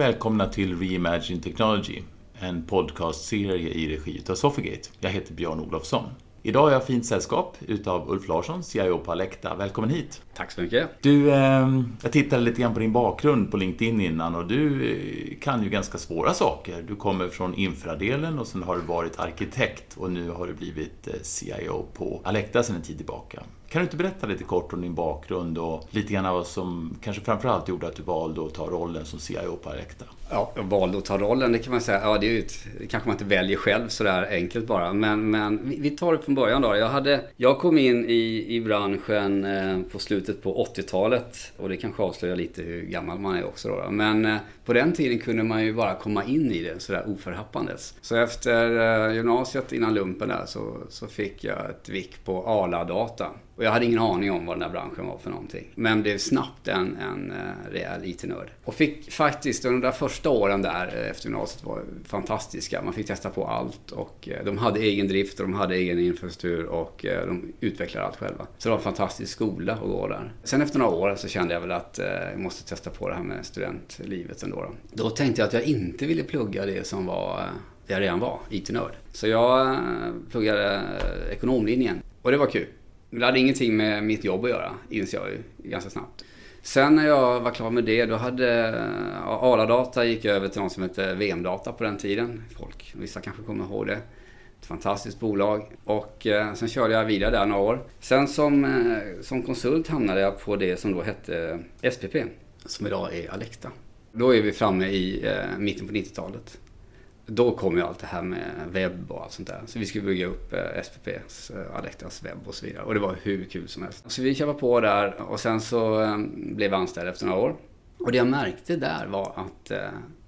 Och välkomna till Reimagine Technology, en podcastserie i regi av Sofigate. Jag heter Björn Olofsson. Idag har jag fint sällskap utav Ulf Larsson, CIO på Alecta. Välkommen hit! Tack så mycket! Du, eh, jag tittade lite grann på din bakgrund på LinkedIn innan och du eh, kan ju ganska svåra saker. Du kommer från infradelen och sen har du varit arkitekt och nu har du blivit eh, CIO på Alecta sedan en tid tillbaka. Kan du inte berätta lite kort om din bakgrund och lite grann vad som kanske framförallt gjorde att du valde att ta rollen som CIO på Alecta? Ja, jag valde att ta rollen, det kan man säga. Ja, det, är ju ett, det kanske man inte väljer själv sådär enkelt bara. Men, men vi tar det från början då. Jag, hade, jag kom in i, i branschen eh, på slutet på 80-talet. Och det kanske avslöjar lite hur gammal man är också då. Men eh, på den tiden kunde man ju bara komma in i det sådär oförhappandes. Så efter eh, gymnasiet innan lumpen där så, så fick jag ett vick på Arla-data. Och jag hade ingen aning om vad den här branschen var för någonting. Men blev snabbt en, en eh, rejäl IT-nörd. Och fick faktiskt under de första åren där eh, efter gymnasiet var fantastiska. Man fick testa på allt och eh, de hade egen drift och de hade egen infrastruktur och de utvecklade allt själva. Så det var en fantastisk skola att gå där. Sen efter några år så kände jag väl att jag måste testa på det här med studentlivet ändå. Då. då tänkte jag att jag inte ville plugga det som var det jag redan var, IT-nörd. Så jag pluggade ekonomlinjen och det var kul. Det hade ingenting med mitt jobb att göra, inser jag ju ganska snabbt. Sen när jag var klar med det, då hade Aladata gick över till något som hette VM-data på den tiden. Folk, vissa kanske kommer ihåg det. Ett fantastiskt bolag. Och eh, sen körde jag vidare där några år. Sen som, eh, som konsult hamnade jag på det som då hette SPP, som idag är Alecta. Då är vi framme i eh, mitten på 90-talet då kom ju allt det här med webb och allt sånt där. Så vi skulle bygga upp eh, SPPs, eh, Alectas webb och så vidare. Och det var hur kul som helst. Så vi kämpade på där och sen så eh, blev jag anställd efter några år. Och det jag märkte där var att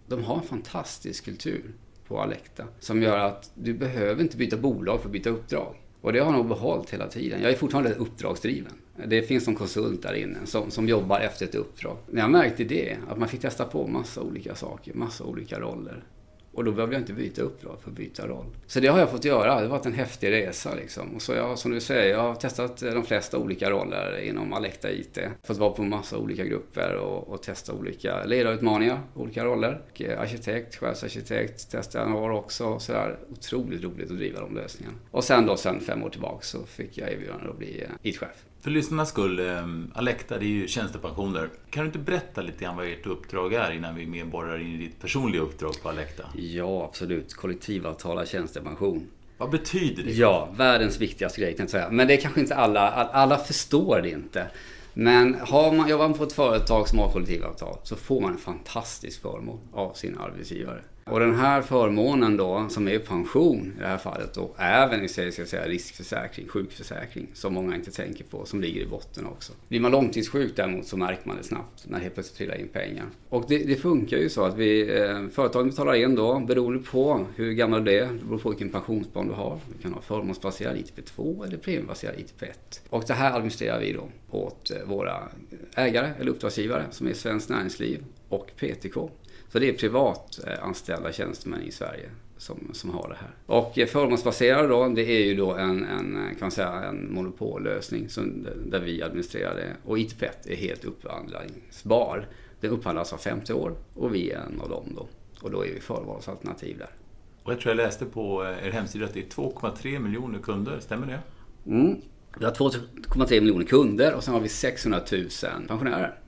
de har en fantastisk kultur på Alecta. Som gör att du behöver inte byta bolag för att byta uppdrag. Och det har jag nog behållit hela tiden. Jag är fortfarande uppdragsdriven. Det finns en konsult där inne som, som jobbar efter ett uppdrag. När jag märkte det, att man fick testa på massa olika saker, massa olika roller. Och då behövde jag inte byta uppdrag för att byta roll. Så det har jag fått göra. Det har varit en häftig resa liksom. Och så jag, som du säger, jag har testat eh, de flesta olika roller inom Alecta IT. Fått vara på massa olika grupper och, och testa olika ledarutmaningar, olika roller. Och eh, arkitekt, chefsarkitekt testade jag några år också. Så där, otroligt roligt att driva de lösningarna. Och sen då, sen fem år tillbaka så fick jag erbjudande att bli eh, IT-chef. För lyssnarnas skull, eh, Alecta det är ju tjänstepensioner. Kan du inte berätta lite grann vad ert uppdrag är innan vi mer borrar in i ditt personliga uppdrag på Alecta? Ja, absolut. Kollektivavtalad tjänstepension. Vad betyder det? Ja, världens viktigaste grej kan jag säga. Men det är kanske inte alla, alla förstår det inte. Men har man, jobbar man på ett företag som har kollektivavtal så får man en fantastisk förmån av sin arbetsgivare. Och den här förmånen då, som är pension i det här fallet, och även i sig, ska säga, riskförsäkring, sjukförsäkring, som många inte tänker på, som ligger i botten också. Blir man långtidssjuk däremot så märker man det snabbt när det helt plötsligt trillar in pengar. Och det, det funkar ju så att vi, eh, företagen betalar in då, beroende på hur gammal du är, det beror på vilken pensionsplan du har. Du kan ha förmånsbaserad ITP2 eller premiebaserad ITP1. Och det här administrerar vi då åt eh, våra ägare eller uppdragsgivare som är Svenskt Näringsliv och PTK. Så det är privatanställda tjänstemän i Sverige som, som har det här. Och förmånsbaserade då, det är ju då en, en, kan man säga, en monopollösning som, där vi administrerar det. Och ITPET är helt upphandlingsbar. Det upphandlas av 50 år och vi är en av dem då. Och då är vi förvalsalternativ där. Och jag tror jag läste på er hemsida att det är 2,3 miljoner kunder, stämmer det? Mm. Vi har 2,3 miljoner kunder och sen har vi 600 000 pensionärer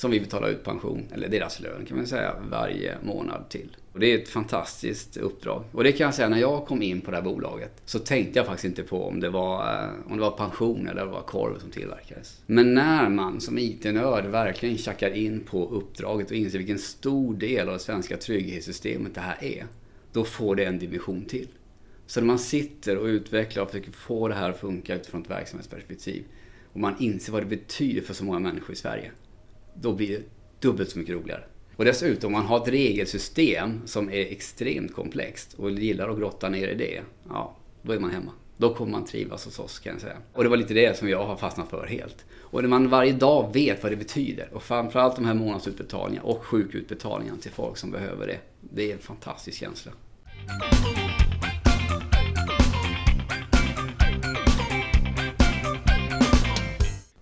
som vi betalar ut pension, eller deras lön kan man säga, varje månad till. Och det är ett fantastiskt uppdrag. Och det kan jag säga, när jag kom in på det här bolaget så tänkte jag faktiskt inte på om det var, eh, om det var pension eller det var korv som tillverkades. Men när man som IT-nörd verkligen tjackar in på uppdraget och inser vilken stor del av det svenska trygghetssystemet det här är, då får det en dimension till. Så när man sitter och utvecklar och försöker få det här att funka utifrån ett verksamhetsperspektiv och man inser vad det betyder för så många människor i Sverige då blir det dubbelt så mycket roligare. Och dessutom, om man har ett regelsystem som är extremt komplext och gillar att grotta ner i det, ja, då är man hemma. Då kommer man trivas hos oss kan jag säga. Och det var lite det som jag har fastnat för helt. Och när man varje dag vet vad det betyder och framförallt de här månadsutbetalningarna och sjukutbetalningarna till folk som behöver det. Det är en fantastisk känsla.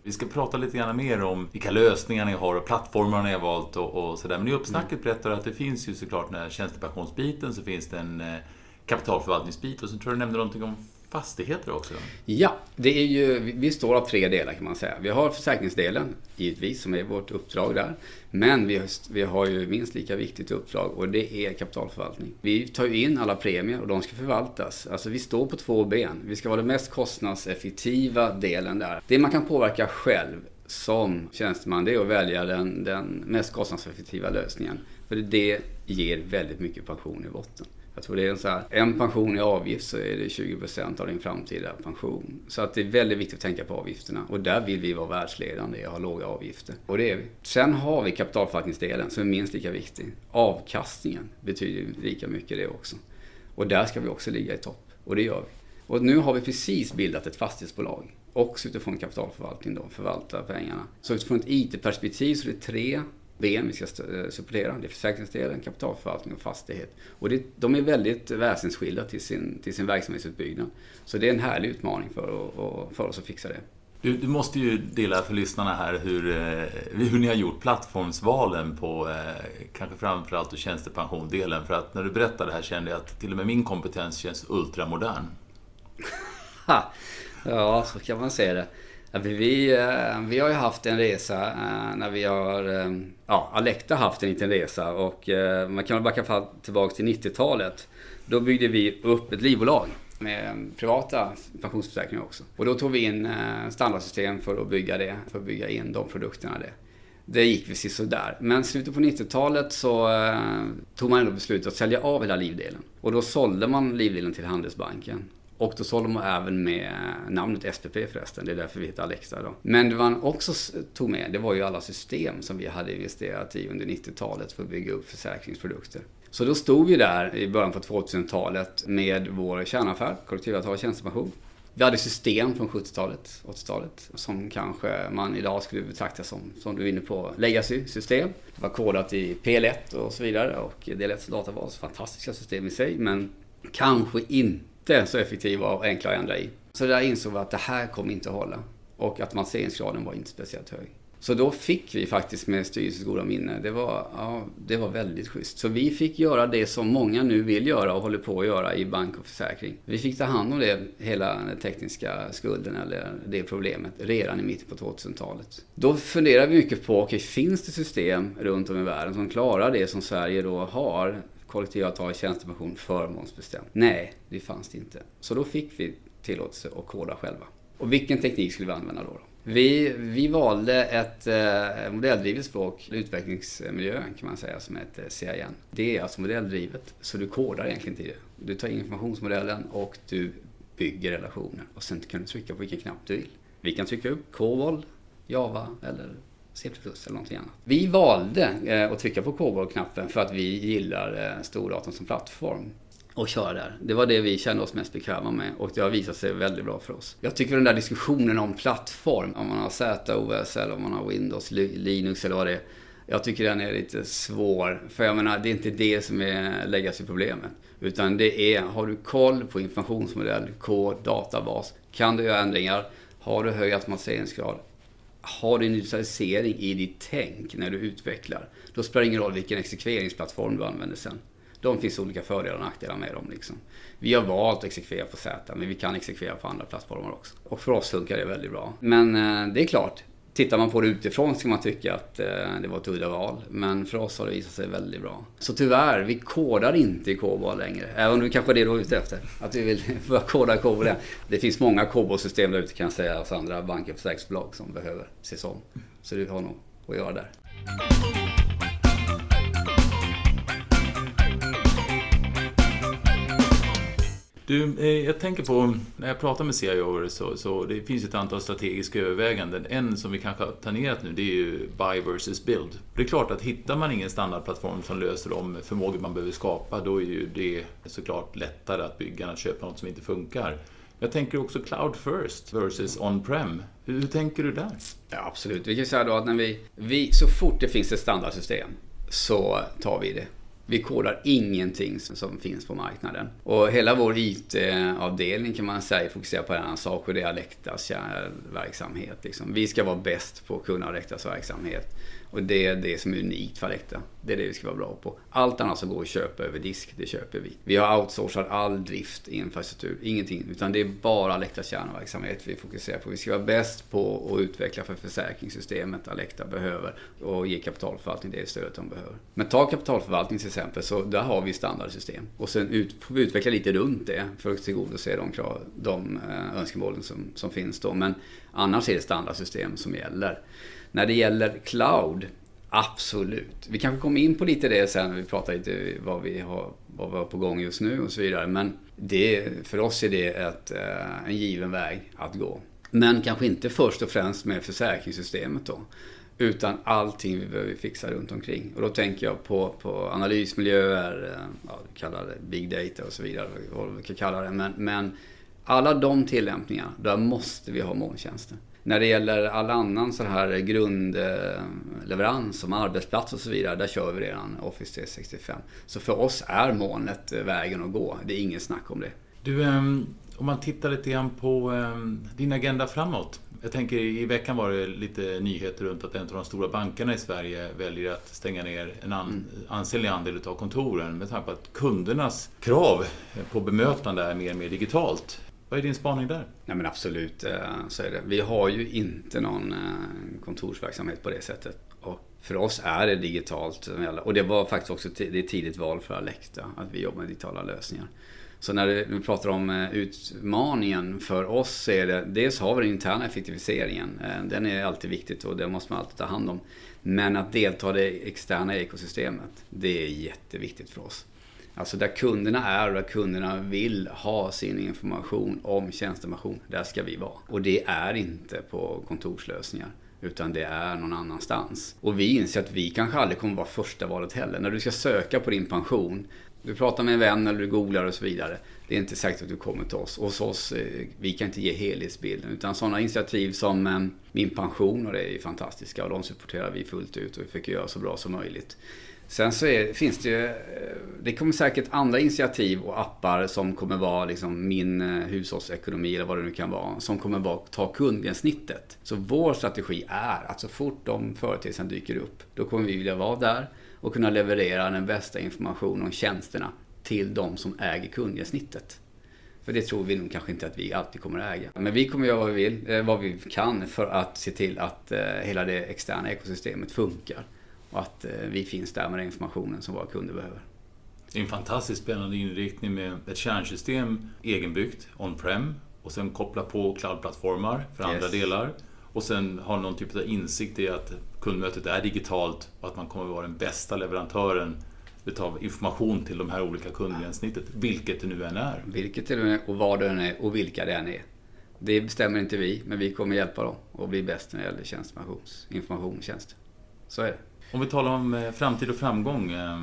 Vi ska prata lite grann mer om vilka lösningar ni har och plattformar ni har valt och, och sådär. Men i uppsnacket mm. berättar att det finns ju såklart den här tjänstepensionsbiten så finns det en eh, kapitalförvaltningsbit och så tror jag du nämnde någonting om fastigheter också? Ja, det är ju, vi står av tre delar kan man säga. Vi har försäkringsdelen, givetvis, som är vårt uppdrag där. Men vi har, vi har ju minst lika viktigt uppdrag och det är kapitalförvaltning. Vi tar ju in alla premier och de ska förvaltas. Alltså vi står på två ben. Vi ska vara den mest kostnadseffektiva delen där. Det man kan påverka själv som tjänsteman, det är att välja den, den mest kostnadseffektiva lösningen. För det ger väldigt mycket pension i botten. Jag tror det är en, så här, en pension i avgift så är det 20% av din framtida pension. Så att det är väldigt viktigt att tänka på avgifterna. Och där vill vi vara världsledande och ha låga avgifter. Och det är vi. Sen har vi kapitalförvaltningsdelen som är minst lika viktig. Avkastningen betyder lika mycket det också. Och där ska vi också ligga i topp. Och det gör vi. Och nu har vi precis bildat ett fastighetsbolag. Också utifrån kapitalförvaltning då, förvalta pengarna. Så utifrån ett IT-perspektiv så är det tre ben vi ska eh, supportera. Det är försäkringsdelen, kapitalförvaltning och fastighet. Och det, de är väldigt väsensskilda till sin, till sin verksamhetsutbyggnad. Så det är en härlig utmaning för, för oss att fixa det. Du, du, måste ju dela för lyssnarna här hur, eh, hur ni har gjort plattformsvalen på eh, kanske framförallt tjänstepensiondelen. För att när du berättade det här kände jag att till och med min kompetens känns ultramodern. ja, så kan man säga det. Vi, vi, eh, vi har ju haft en resa eh, när vi har... Eh, ja, Alecta har haft en liten resa och man kan väl backa tillbaka till 90-talet. Då byggde vi upp ett livbolag med privata pensionsförsäkringar också. Och då tog vi in standardsystem för att bygga det, för att bygga in de produkterna. Det. Det gick vi sådär. Men slutet på 90-talet så tog man ändå beslutet att sälja av hela livdelen. Och då sålde man livdelen till Handelsbanken. Och då sålde man även med eh, namnet SPP förresten, det är därför vi heter Alexa då. Men det man också tog med, det var ju alla system som vi hade investerat i under 90-talet för att bygga upp försäkringsprodukter. Så då stod vi där i början på 2000-talet med vår kärnaffär, kollektivavtal och tjänstepension. Vi hade system från 70-talet, 80-talet, som kanske man idag skulle betrakta som, som du är inne på, legacy-system. Det var kodat i PL1 och så vidare och DL1 databas, fantastiska system i sig, men kanske inte inte så effektiva och enkla att ändra i. Så där insåg vi att det här kommer inte att hålla. Och att automatiseringsgraden var inte speciellt hög. Så då fick vi faktiskt med styrelsens goda minne, det var, ja, det var väldigt schysst. Så vi fick göra det som många nu vill göra och håller på att göra i bank och försäkring. Vi fick ta hand om det, hela den tekniska skulden eller det problemet redan i mitten på 2000-talet. Då funderade vi mycket på, okay, finns det system runt om i världen som klarar det som Sverige då har kollektivavtal, tjänstepension förmånsbestämt. Nej, det fanns det inte. Så då fick vi tillåtelse att koda själva. Och vilken teknik skulle vi använda då? Vi, vi valde ett eh, modelldrivet språk, utvecklingsmiljön kan man säga, som heter CIN. Det är alltså modelldrivet, så du kodar egentligen till det. Du tar informationsmodellen och du bygger relationer. Och sen kan du trycka på vilken knapp du vill. Vi kan trycka upp COBOL, Java eller C++ eller någonting annat. Vi valde eh, att trycka på COBOL-knappen för att vi gillar eh, stordatorn som plattform och köra där. Det var det vi kände oss mest bekväma med och det har visat sig väldigt bra för oss. Jag tycker den där diskussionen om plattform, om man har ZOS eller om man har Windows, Linux eller vad det är. Jag tycker den är lite svår. För jag menar, det är inte det som är legacy-problemet. Utan det är, har du koll på informationsmodell, kod, databas, kan du göra ändringar, har du hög automatiseringsgrad, har du en digitalisering i ditt tänk när du utvecklar, då spelar det ingen roll vilken exekveringsplattform du använder sen. De finns olika fördelar och nackdelar med dem. Liksom. Vi har valt att exekvera på Z, men vi kan exekvera på andra plattformar också. Och för oss funkar det väldigt bra. Men eh, det är klart, Tittar man på det utifrån så kan man tycka att eh, det var ett udda val. Men för oss har det visat sig väldigt bra. Så tyvärr, vi kodar inte i COBOL längre. Även om det kanske är det du är ute efter. Att vi vill börja koda i COBOL igen. Det finns många COBOL-system där ute kan jag säga hos andra banker och försäkringsbolag som behöver ses om. Så du har nog att göra där. Du, eh, jag tänker på, när jag pratar med CIO så, så det finns ett antal strategiska överväganden. En som vi kanske har tangerat nu, det är ju buy versus build. Det är klart att hittar man ingen standardplattform som löser de förmågor man behöver skapa, då är ju det såklart lättare att bygga än att köpa något som inte funkar. Jag tänker också cloud first versus on-prem. Hur, hur, tänker du där? Ja, absolut. Vi kan säga då att när vi, vi, så fort det finns ett standardsystem så tar vi det. Vi kodar ingenting som finns på marknaden. Och hela vår IT-avdelning kan man säga fokuserar på en annan sak och det är Alectas verksamhet. Liksom. Vi ska vara bäst på att kunna Alectas verksamhet. Och det är det som är unikt för Alecta. Det är det vi ska vara bra på. Allt annat som går att köpa över disk, det köper vi. Vi har outsourcat all drift, infrastruktur, ingenting. Utan det är bara Alectas kärnverksamhet vi fokuserar på. Vi ska vara bäst på att utveckla för försäkringssystemet Alecta behöver och ge kapitalförvaltning det stödet de behöver. Men ta kapitalförvaltning till exempel, så där har vi standardsystem. Och sen ut, får vi utveckla lite runt det för att tillgodose de, krav, de eh, önskemålen som, som finns då. Men annars är det standardsystem som gäller. När det gäller cloud, absolut. Vi kanske kommer in på lite det sen när vi pratar lite vad vi har, vad vi har på gång just nu och så vidare. Men det, för oss är det ett, eh, en given väg att gå. Men kanske inte först och främst med försäkringssystemet då. Utan allting vi behöver fixa runt omkring. Och då tänker jag på, på analysmiljöer, eh, ja, vi kallar det big data och så vidare, vad vi kan kalla det. Men, men alla de tillämpningarna, där måste vi ha molntjänster. När det gäller all annan sån här grundleverans som arbetsplats och så vidare, där kör vi redan Office 365. Så för oss är molnet vägen att gå. Det är inget snack om det. Du, ehm, om man tittar lite grann på ehm, din agenda framåt. Jag tänker i veckan var det lite nyheter runt att en av de stora bankerna i Sverige väljer att stänga ner en an, mm. ansenlig andel av kontoren med tanke på att kundernas krav på bemötande är mer och mer digitalt. Vad är din spaning där? Nej men absolut, eh, så är det. Vi har ju inte någon eh, kontorsverksamhet på det sättet. Och för oss är det digitalt. Och det var faktiskt också ett tidigt val för Alecta, att vi jobbar med digitala lösningar. Så när vi pratar om eh, utmaningen för oss så är det, dels har vi den interna effektiviseringen. Den är alltid viktigt och den måste man alltid ta hand om. Men att delta i det externa ekosystemet, det är jätteviktigt för oss. Alltså där kunderna är och där kunderna vill ha sin information om tjänstepension, där ska vi vara. Och det är inte på kontorslösningar. Utan det är någon annanstans. Och vi inser att vi kanske aldrig kommer vara första valet heller. När du ska söka på din pension, du pratar med en vän eller du googlar och så vidare. Det är inte säkert att du kommer till oss. Och hos oss, eh, vi kan inte ge helhetsbilden. Utan sådana initiativ som eh, Min pension, och det är ju fantastiska. Och de supporterar vi fullt ut och vi försöker göra så bra som möjligt. Sen så är, finns det ju, eh, det kommer säkert andra initiativ och appar som kommer vara liksom min eh, hushållsekonomi eller vad det nu kan vara. Som kommer vara, ta kundgränssnittet. Så vår strategi är att så fort de företeelserna dyker upp, då kommer vi vilja vara där och kunna leverera den bästa informationen om tjänsterna till de som äger kundgränssnittet. För det tror vi nog kanske inte att vi alltid kommer att äga. Men vi kommer göra vad vi vill, eh, vad vi kan för att se till att hela det externa ekosystemet funkar. Och att eh, vi finns där med den informationen som våra kunder behöver. Det är en fantastiskt spännande inriktning med ett kärnsystem egenbyggt, on-prem, och sen koppla på cloudplattformar för yes. andra delar. Och sen ha någon typ av insikt i att kundmötet är digitalt och att man kommer att vara den bästa leverantören utav information till de här olika kundgränssnittet, vilket det nu än är. Vilket det nu är och vad det än är och vilka det än är. Det bestämmer inte vi, men vi kommer hjälpa dem att bli bäst när det gäller tjänsteinformation och tjänster. Så är det. Om vi talar om eh, framtid och framgång. Eh,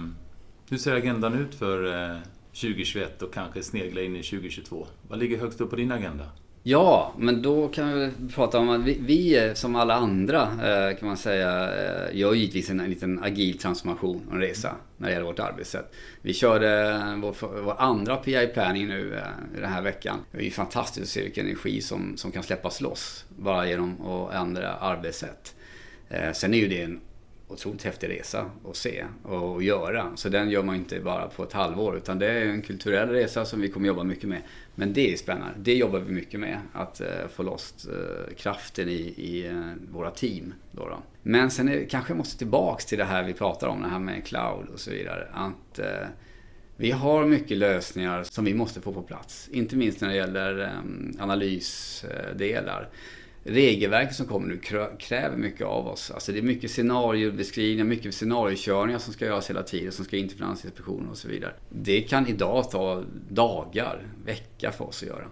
hur ser agendan ut för eh, 2021 och kanske snegla in i 2022? Vad ligger högst upp på din agenda? Ja, men då kan vi prata om att vi, vi som alla andra kan man säga gör givetvis en, en liten agil transformation och en resa när det gäller vårt arbetssätt. Vi körde vår, vår andra PI planning nu den här veckan. Det är ju fantastiskt att se vilken energi som, som kan släppas loss bara genom att ändra arbetssätt. Sen är ju det en otroligt häftig resa att se och göra. Så den gör man inte bara på ett halvår utan det är en kulturell resa som vi kommer jobba mycket med. Men det är spännande. Det jobbar vi mycket med. Att eh, få loss eh, kraften i, i eh, våra team. Då, då. Men sen är, kanske jag måste tillbaks till det här vi pratar om, det här med cloud och så vidare. Att vi har mycket lösningar som vi måste få på plats. Inte minst när det gäller eh, analysdelar regelverket som kommer nu kräver mycket av oss. Alltså det är mycket scenariobeskrivningar, mycket scenariokörningar som ska göras hela tiden, som ska in till Finansinspektionen och så vidare. Det kan idag ta dagar, vecka för oss att göra.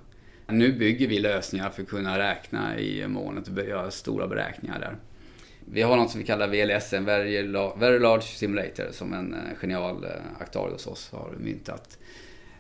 Nu bygger vi lösningar för att kunna räkna i molnet och göra stora beräkningar där. Vi har något som vi kallar VLS, en Very Large Simulator, som en eh, genial eh, aktör hos oss har myntat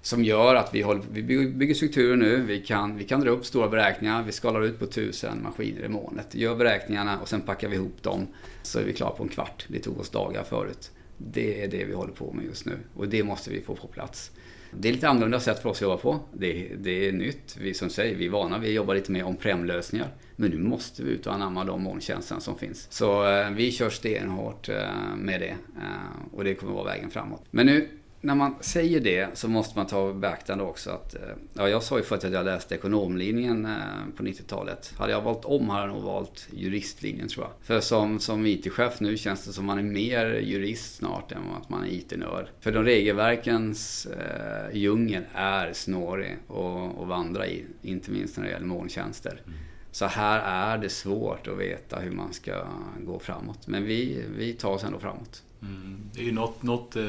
som gör att vi, håller, vi bygger strukturer nu. Vi kan, vi kan dra upp stora beräkningar. Vi skalar ut på tusen maskiner i månet. Gör beräkningarna och sen packar vi ihop dem. Så är vi klara på en kvart. Det tog oss dagar förut. Det är det vi håller på med just nu och det måste vi få på plats. Det är lite annorlunda sätt för oss att jobba på. Det, det är nytt. Vi som säger, vi är vana Vi jobbar lite mer om premlösningar. Men nu måste vi ut och anamma de molntjänsterna som finns. Så eh, vi kör stenhårt eh, med det. Eh, och det kommer vara vägen framåt. Men nu när man säger det så måste man ta beaktande också att, eh, ja jag sa ju förut att jag läste ekonomlinjen eh, på 90-talet. Hade jag valt om hade jag nog valt juristlinjen tror jag. För som, som IT-chef nu känns det som man är mer jurist snart än att man är IT-nörd. För de regelverkens eh, djungel är snårig att vandra i, inte minst när det gäller molntjänster. Mm. Så här är det svårt att veta hur man ska gå framåt. Men vi, vi tar oss ändå framåt. Mm. Det är ju något, något eh,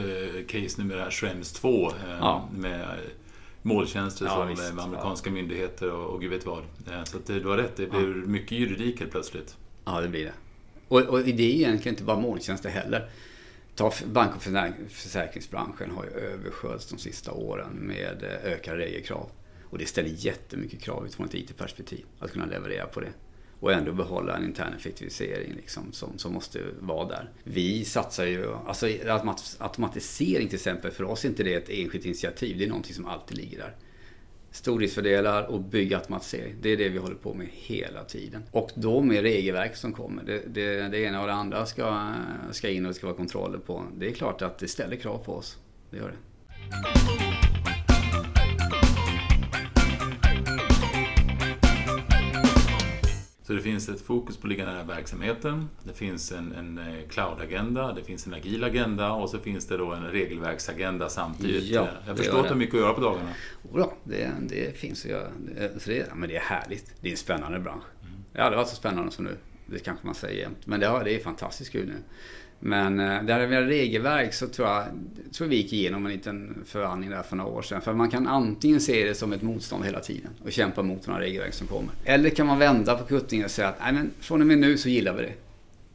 case nu med det här Schrems 2 eh, ja. med måltjänster ja, som visst, amerikanska ja. myndigheter och, och gud vet vad. Eh, så att du har rätt, det blir mycket juridik helt plötsligt. Ja, det blir det. Och, och det är egentligen inte bara måltjänster heller. Ta bank och försäkringsbranschen har ju översköljts de sista åren med eh, ökade regelkrav. Och det ställer jättemycket krav utifrån ett IT-perspektiv att kunna leverera på det och ändå behålla en intern effektivisering liksom, som, som måste vara där. Vi satsar ju, alltså automatisering till exempel, för oss är inte det ett enskilt initiativ, det är någonting som alltid ligger där. Stordriftsfördelar och bygga automatisering. Det är det vi håller på med hela tiden. Och då med regelverk som kommer. Det, det, det ena och det andra ska, ska in och det ska vara kontroller på. Det är klart att det ställer krav på oss. Det gör det. Så det finns ett fokus på att ligga nära verksamheten. Det finns en, en eh, cloud-agenda, det finns en agil agenda och så finns det då en regelverksagenda samtidigt. Ja, jag förstår att det är mycket att göra på dagarna. Ja, det, det finns att göra. Så det, men det är härligt. Det är en spännande bransch. Mm. Det har aldrig varit så spännande som nu. Det kanske man säger jämt. Men det, har, det är fantastiskt kul nu. Men eh, det gäller regelverk så tror jag, tror vi gick igenom en liten förvandling där för några år sedan. För man kan antingen se det som ett motstånd hela tiden och kämpa mot några regelverk som kommer. Eller kan man vända på kuttingen och säga att Nej, men från och med nu så gillar vi det.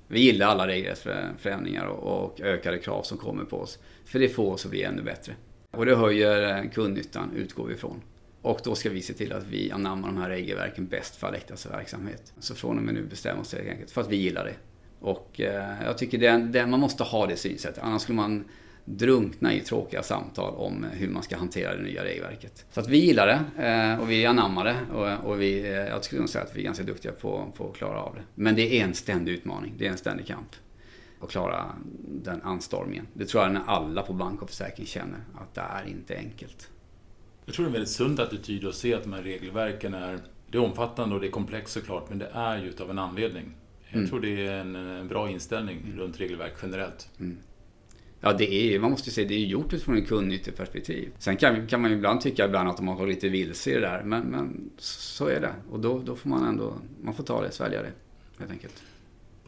Vi gillar alla regelförändringar och ökade krav som kommer på oss. För det får oss att bli ännu bättre. Och det höjer eh, kundnyttan, utgår vi ifrån. Och då ska vi se till att vi anammar de här regelverken bäst för Alectas verksamhet. Så från och med nu bestämmer oss helt enkelt för att vi gillar det. Och eh, jag tycker det, det, man måste ha det synsättet. Annars skulle man drunkna i tråkiga samtal om hur man ska hantera det nya regelverket. Så att vi gillar det eh, och vi anammar det och, och vi, eh, jag skulle nog säga att vi är ganska duktiga på, på att klara av det. Men det är en ständig utmaning, det är en ständig kamp att klara den anstormningen. Det tror jag när alla på bank och försäkring känner, att det är inte enkelt. Jag tror det är en väldigt sund attityd att se att de här regelverken är, det är omfattande och det är komplext såklart, men det är ju utav en anledning. Jag mm. tror det är en, en bra inställning mm. runt regelverk generellt. Mm. Ja, det är, man måste säga det är gjort utifrån en kundnytteperspektiv. Sen kan, kan man ju ibland tycka ibland att de har lite vilse i det där, men, men så är det. Och då, då får man ändå, man får ta det, svälja det, helt enkelt.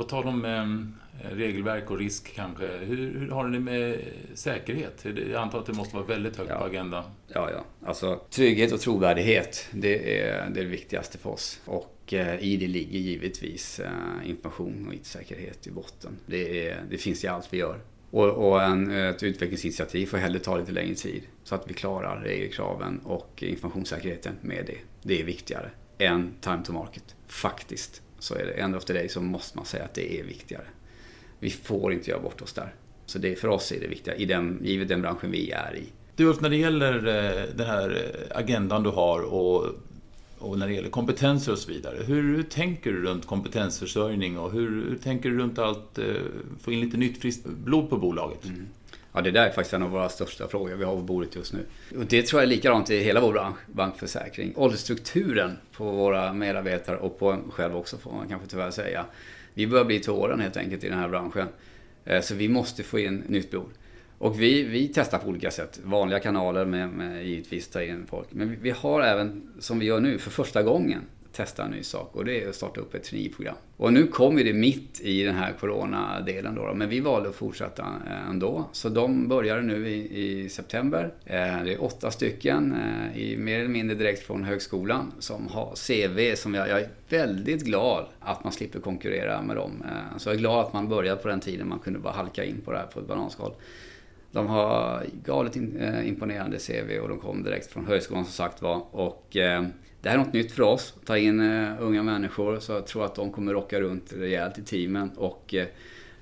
På tal om eh, regelverk och risk kanske, hur, hur, har ni med säkerhet? Jag antar att det måste vara väldigt högt ja. på agendan. Ja, ja. Alltså trygghet och trovärdighet, det är det, är det viktigaste för oss. Och Eh, i det ligger givetvis eh, information och IT-säkerhet i botten. Det, är, det, finns i allt vi gör. Och, och en, ett utvecklingsinitiativ får hellre ta lite längre tid så att vi klarar regelkraven och informationssäkerheten med det. Det är viktigare än time to market. Faktiskt så är det. Of the day så måste man säga att det är viktigare. Vi får inte göra bort oss där. Så det, för oss är det viktiga, i den, givet den branschen vi är i. Du Ulf, när det gäller eh, den här agendan du har och och när det gäller kompetenser och så vidare. Hur, hur tänker du runt kompetensförsörjning och hur, hur tänker du runt att eh, få in lite nytt friskt blod på bolaget? Mm. Ja, det där är faktiskt en av våra största frågor vi har på bordet just nu. Och det tror jag är likadant i hela vår bransch, bankförsäkring. Åldersstrukturen på våra medarbetare och på en själv också får man kanske tyvärr säga. Vi börjar bli till åren helt enkelt i den här branschen. Eh, så vi måste få in nytt blod. Och vi, vi testar på olika sätt. Vanliga kanaler med, med givetvis ta in folk. Men vi, vi har även, som vi gör nu, för första gången testa en ny sak och det är att starta upp ett traineeprogram. Och nu kom det mitt i den här coronadelen då, men vi valde att fortsätta eh, ändå. Så de började nu i, i september. Eh, det är åtta stycken, eh, i, mer eller mindre direkt från högskolan, som har CV som jag, jag är väldigt glad att man slipper konkurrera med dem. Så jag är glad att man började på den tiden man kunde bara halka in på det här på ett bananskal. De har galet eh, imponerande CV och de kom direkt från högskolan som sagt var. Och eh, det här är något nytt för oss, ta in eh, unga människor. Så jag tror att de kommer rocka runt rejält i teamen. Och eh,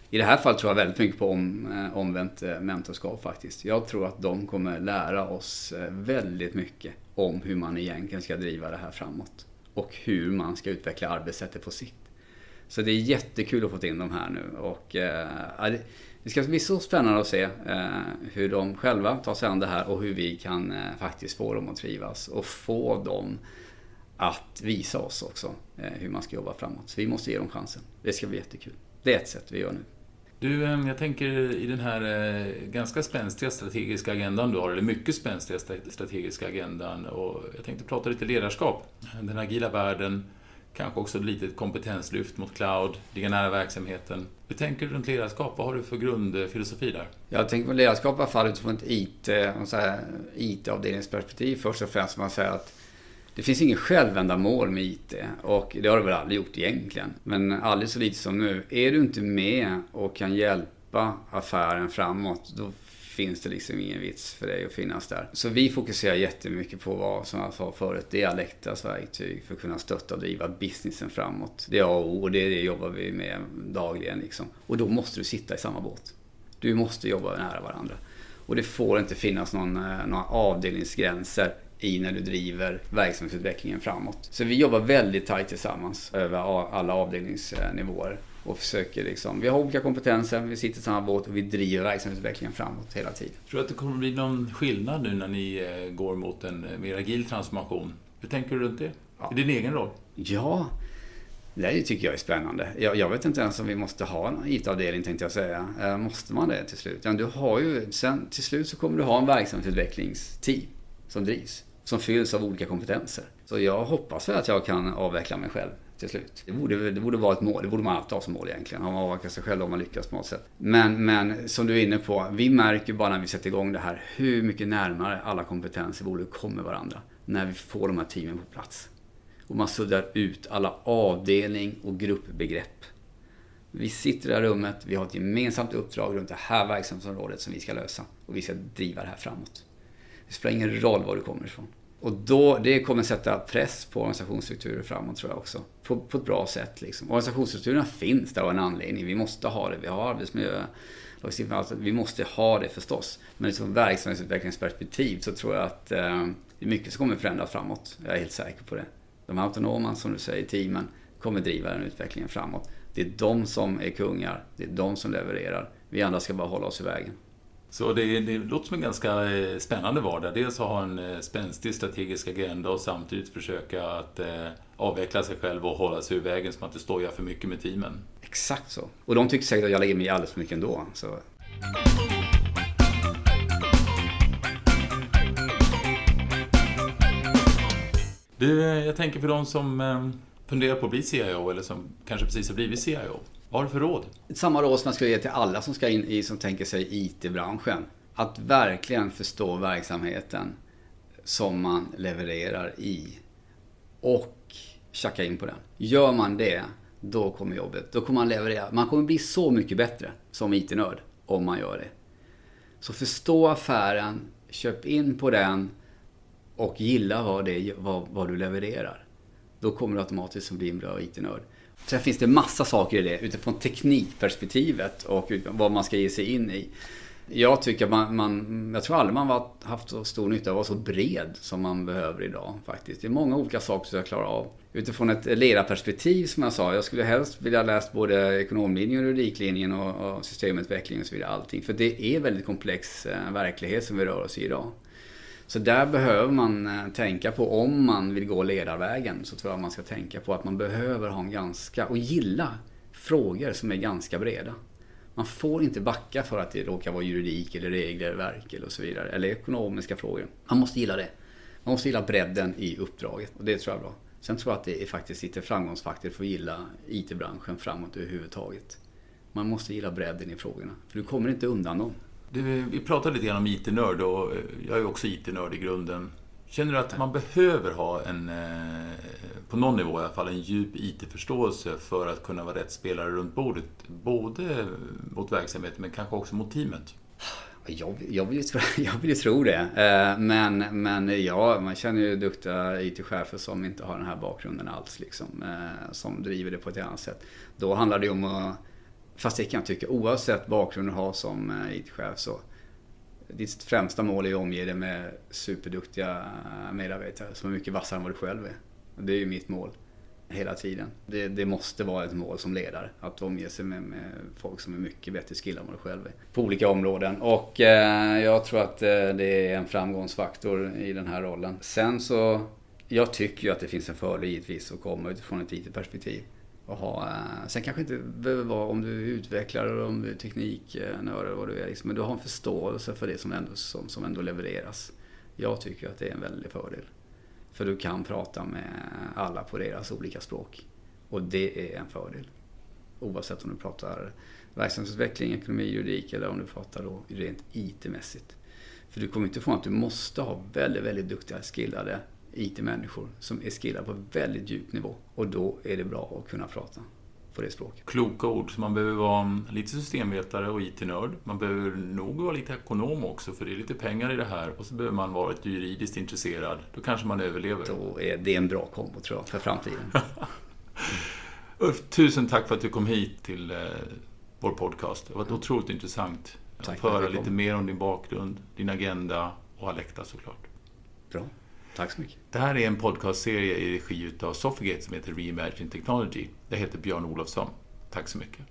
I det här fallet tror jag väldigt mycket på om, eh, omvänt eh, mentorskap faktiskt. Jag tror att de kommer lära oss eh, väldigt mycket om hur man egentligen ska driva det här framåt. Och hur man ska utveckla arbetssättet på sikt. Så det är jättekul att få in dem här nu och eh, det ska bli så spännande att se eh, hur de själva tar sig an det här och hur vi kan eh, faktiskt få dem att trivas och få dem att visa oss också eh, hur man ska jobba framåt. Så vi måste ge dem chansen. Det ska bli jättekul. Det är ett sätt vi gör nu. Du, eh, jag tänker i den här eh, ganska spänstiga strategiska agendan du har, eller mycket spänstiga strategiska agendan, och jag tänkte prata lite ledarskap. Den agila världen, Kanske också ett litet kompetenslyft mot cloud, ligga nära verksamheten. Hur tänker du runt ledarskap? Vad har du för grundfilosofi där? Jag tänker på ledarskap i alla fall utifrån ett IT, IT-avdelningsperspektiv först och främst. Man säger att det finns ingen självändamål med IT och det har det väl aldrig gjort egentligen. Men aldrig så lite som nu. Är du inte med och kan hjälpa affären framåt, då finns det liksom ingen vits för dig att finnas där. Så vi fokuserar jättemycket på vad, som jag sa förut, det är Alectas verktyg för att kunna stötta och driva businessen framåt. Det är A och O och det, det jobbar vi med dagligen liksom. Och då måste du sitta i samma båt. Du måste jobba nära varandra. Och det får inte finnas någon, eh, några avdelningsgränser i när du driver verksamhetsutvecklingen framåt. Så vi jobbar väldigt tajt tillsammans över alla avdelningsnivåer och försöker liksom, vi har olika kompetenser, vi sitter i samma båt och vi driver verksamhetsutvecklingen framåt hela tiden. Tror du att det kommer bli någon skillnad nu när ni eh, går mot en eh, mer agil transformation? Hur tänker du runt det? Ja. I din egen roll? Ja, det tycker jag är spännande. Jag, jag, vet inte ens om vi måste ha en IT-avdelning tänkte jag säga. Eh, måste man det till slut? Ja, du har ju, sen, till slut så kommer du ha en verksamhetsutvecklingsteam som drivs. Som fylls av olika kompetenser. Så jag hoppas väl att jag kan avveckla mig själv till slut. Det borde, det borde vara ett mål. Det borde man alltid ha som mål egentligen. Har man avverkat sig själv om man lyckas på något sätt. Men, men som du är inne på, vi märker bara när vi sätter igång det här hur mycket närmare alla kompetenser i bolaget kommer varandra. När vi får de här teamen på plats. Och man suddar ut alla avdelning och gruppbegrepp. Vi sitter i det här rummet, vi har ett gemensamt uppdrag runt det här verksamhetsområdet som vi ska lösa. Och vi ska driva det här framåt. Det spelar ingen roll var du kommer ifrån. Och då, det kommer sätta press på organisationsstrukturer framåt tror jag också. På, på ett bra sätt liksom. Organisationsstrukturerna finns där av en anledning. Vi måste ha det. Vi har arbetsmiljö, alltså, vi måste ha det förstås. Men utifrån verksamhetsutvecklingsperspektiv så tror jag att eh, det är mycket som kommer förändras framåt. Jag är helt säker på det. De autonoma, som du säger, teamen kommer driva den utvecklingen framåt. Det är de som är kungar. Det är de som levererar. Vi andra ska bara hålla oss i vägen. Så det, det låter som en ganska eh, spännande vardag. Dels att ha en eh, spänstig strategisk agenda och samtidigt försöka att eh, avveckla sig själv och hålla sig ur vägen så man inte stojar för mycket med teamen. Exakt så. Och de tycker säkert att jag lägger mig alldeles för mycket ändå. Så. Du, jag tänker för de som funderar på att bli CIO eller som kanske precis har blivit CIO. Vad har du för råd? Samma råd som jag skulle ge till alla som ska in i, som tänker sig IT-branschen. Att verkligen förstå verksamheten som man levererar i. Och tjacka in på den. Gör man det, då kommer jobbet. Då kommer man leverera. Man kommer bli så mycket bättre som IT-nörd om man gör det. Så förstå affären, köp in på den och gilla vad, det, vad, vad du levererar. Då kommer du automatiskt att bli en bra IT-nörd. Sen finns det massa saker i det utifrån teknikperspektivet och vad man ska ge sig in i. Jag tycker man, man jag tror aldrig man har haft så stor nytta av att vara så bred som man behöver idag faktiskt. Det är många olika saker som jag klarar av. Utifrån ett ledarperspektiv som jag sa, jag skulle helst vilja läst både ekonomlinjen, juridiklinjen och, och systemutveckling och så vidare. Allting. För det är väldigt komplex eh, verklighet som vi rör oss i idag. Så där behöver man eh, tänka på, om man vill gå ledarvägen, så tror jag man ska tänka på att man behöver ha en ganska, och gilla frågor som är ganska breda. Man får inte backa för att det råkar vara juridik eller regler, verk eller så vidare. Eller ekonomiska frågor. Man måste gilla det. Man måste gilla bredden i uppdraget och det tror jag är bra. Sen tror jag att det är faktiskt lite framgångsfaktor för att gilla IT-branschen framåt överhuvudtaget. Man måste gilla bredden i frågorna, för du kommer inte undan dem. Du, vi pratade lite grann om IT-nörd och eh, jag är också IT-nörd i grunden. Känner du att man behöver ha en, eh, på någon nivå i alla fall, en djup IT-förståelse för att kunna vara rätt spelare runt bordet? Både mot verksamheten men kanske också mot teamet? Jag, jag, vill, ju tro, jag vill ju tro det. Eh, men, men ja, man känner ju duktiga IT-chefer som inte har den här bakgrunden alls. Liksom, som driver det på ett annat sätt. Då handlar det ju om att Fast det kan jag tycka, oavsett bakgrund du har som eh, IT-chef så ditt främsta mål är att omge dig med superduktiga eh, medarbetare som är mycket vassare än vad du själv är. Det är ju mitt mål hela tiden. Det, det, måste vara ett mål som ledare. Att omge sig med, med folk som är mycket bättre skillade än vad du själv är. På olika områden. Och eh, jag tror att eh, det är en framgångsfaktor i den här rollen. Sen så, jag tycker ju att det finns en fördel givetvis att komma utifrån ett IT-perspektiv. Och ha, eh, sen kanske inte behöver vara om du är utvecklare om du är tekniknörd eller vad du är. Liksom, men du har en förståelse för det som ändå, som, som ändå levereras. Jag tycker att det är en väldig fördel. För du kan prata med alla på deras olika språk. Och det är en fördel. Oavsett om du pratar verksamhetsutveckling, ekonomi, juridik eller om du pratar då rent IT-mässigt. För du kommer inte ifrån att du måste ha väldigt, väldigt duktiga, skillade IT-människor som är skillade på väldigt djup nivå. Och då är det bra att kunna prata på det språket. Kloka ord. Så man behöver vara lite systemvetare och IT-nörd. Man behöver nog vara lite ekonom också, för det är lite pengar i det här. Och så behöver man vara lite juridiskt intresserad. Då kanske man överlever. Då är det en bra kombo, tror jag, för framtiden. Ulf, tusen tack för att du kom hit till eh, vår podcast. Det har varit otroligt intressant att höra lite mer om din bakgrund, din agenda och Alekta såklart. Bra. Tack så mycket. Det här är en podcastserie i regi av Sofigate som heter Reimagine Technology. Jag heter Björn Olofsson. Tack så mycket.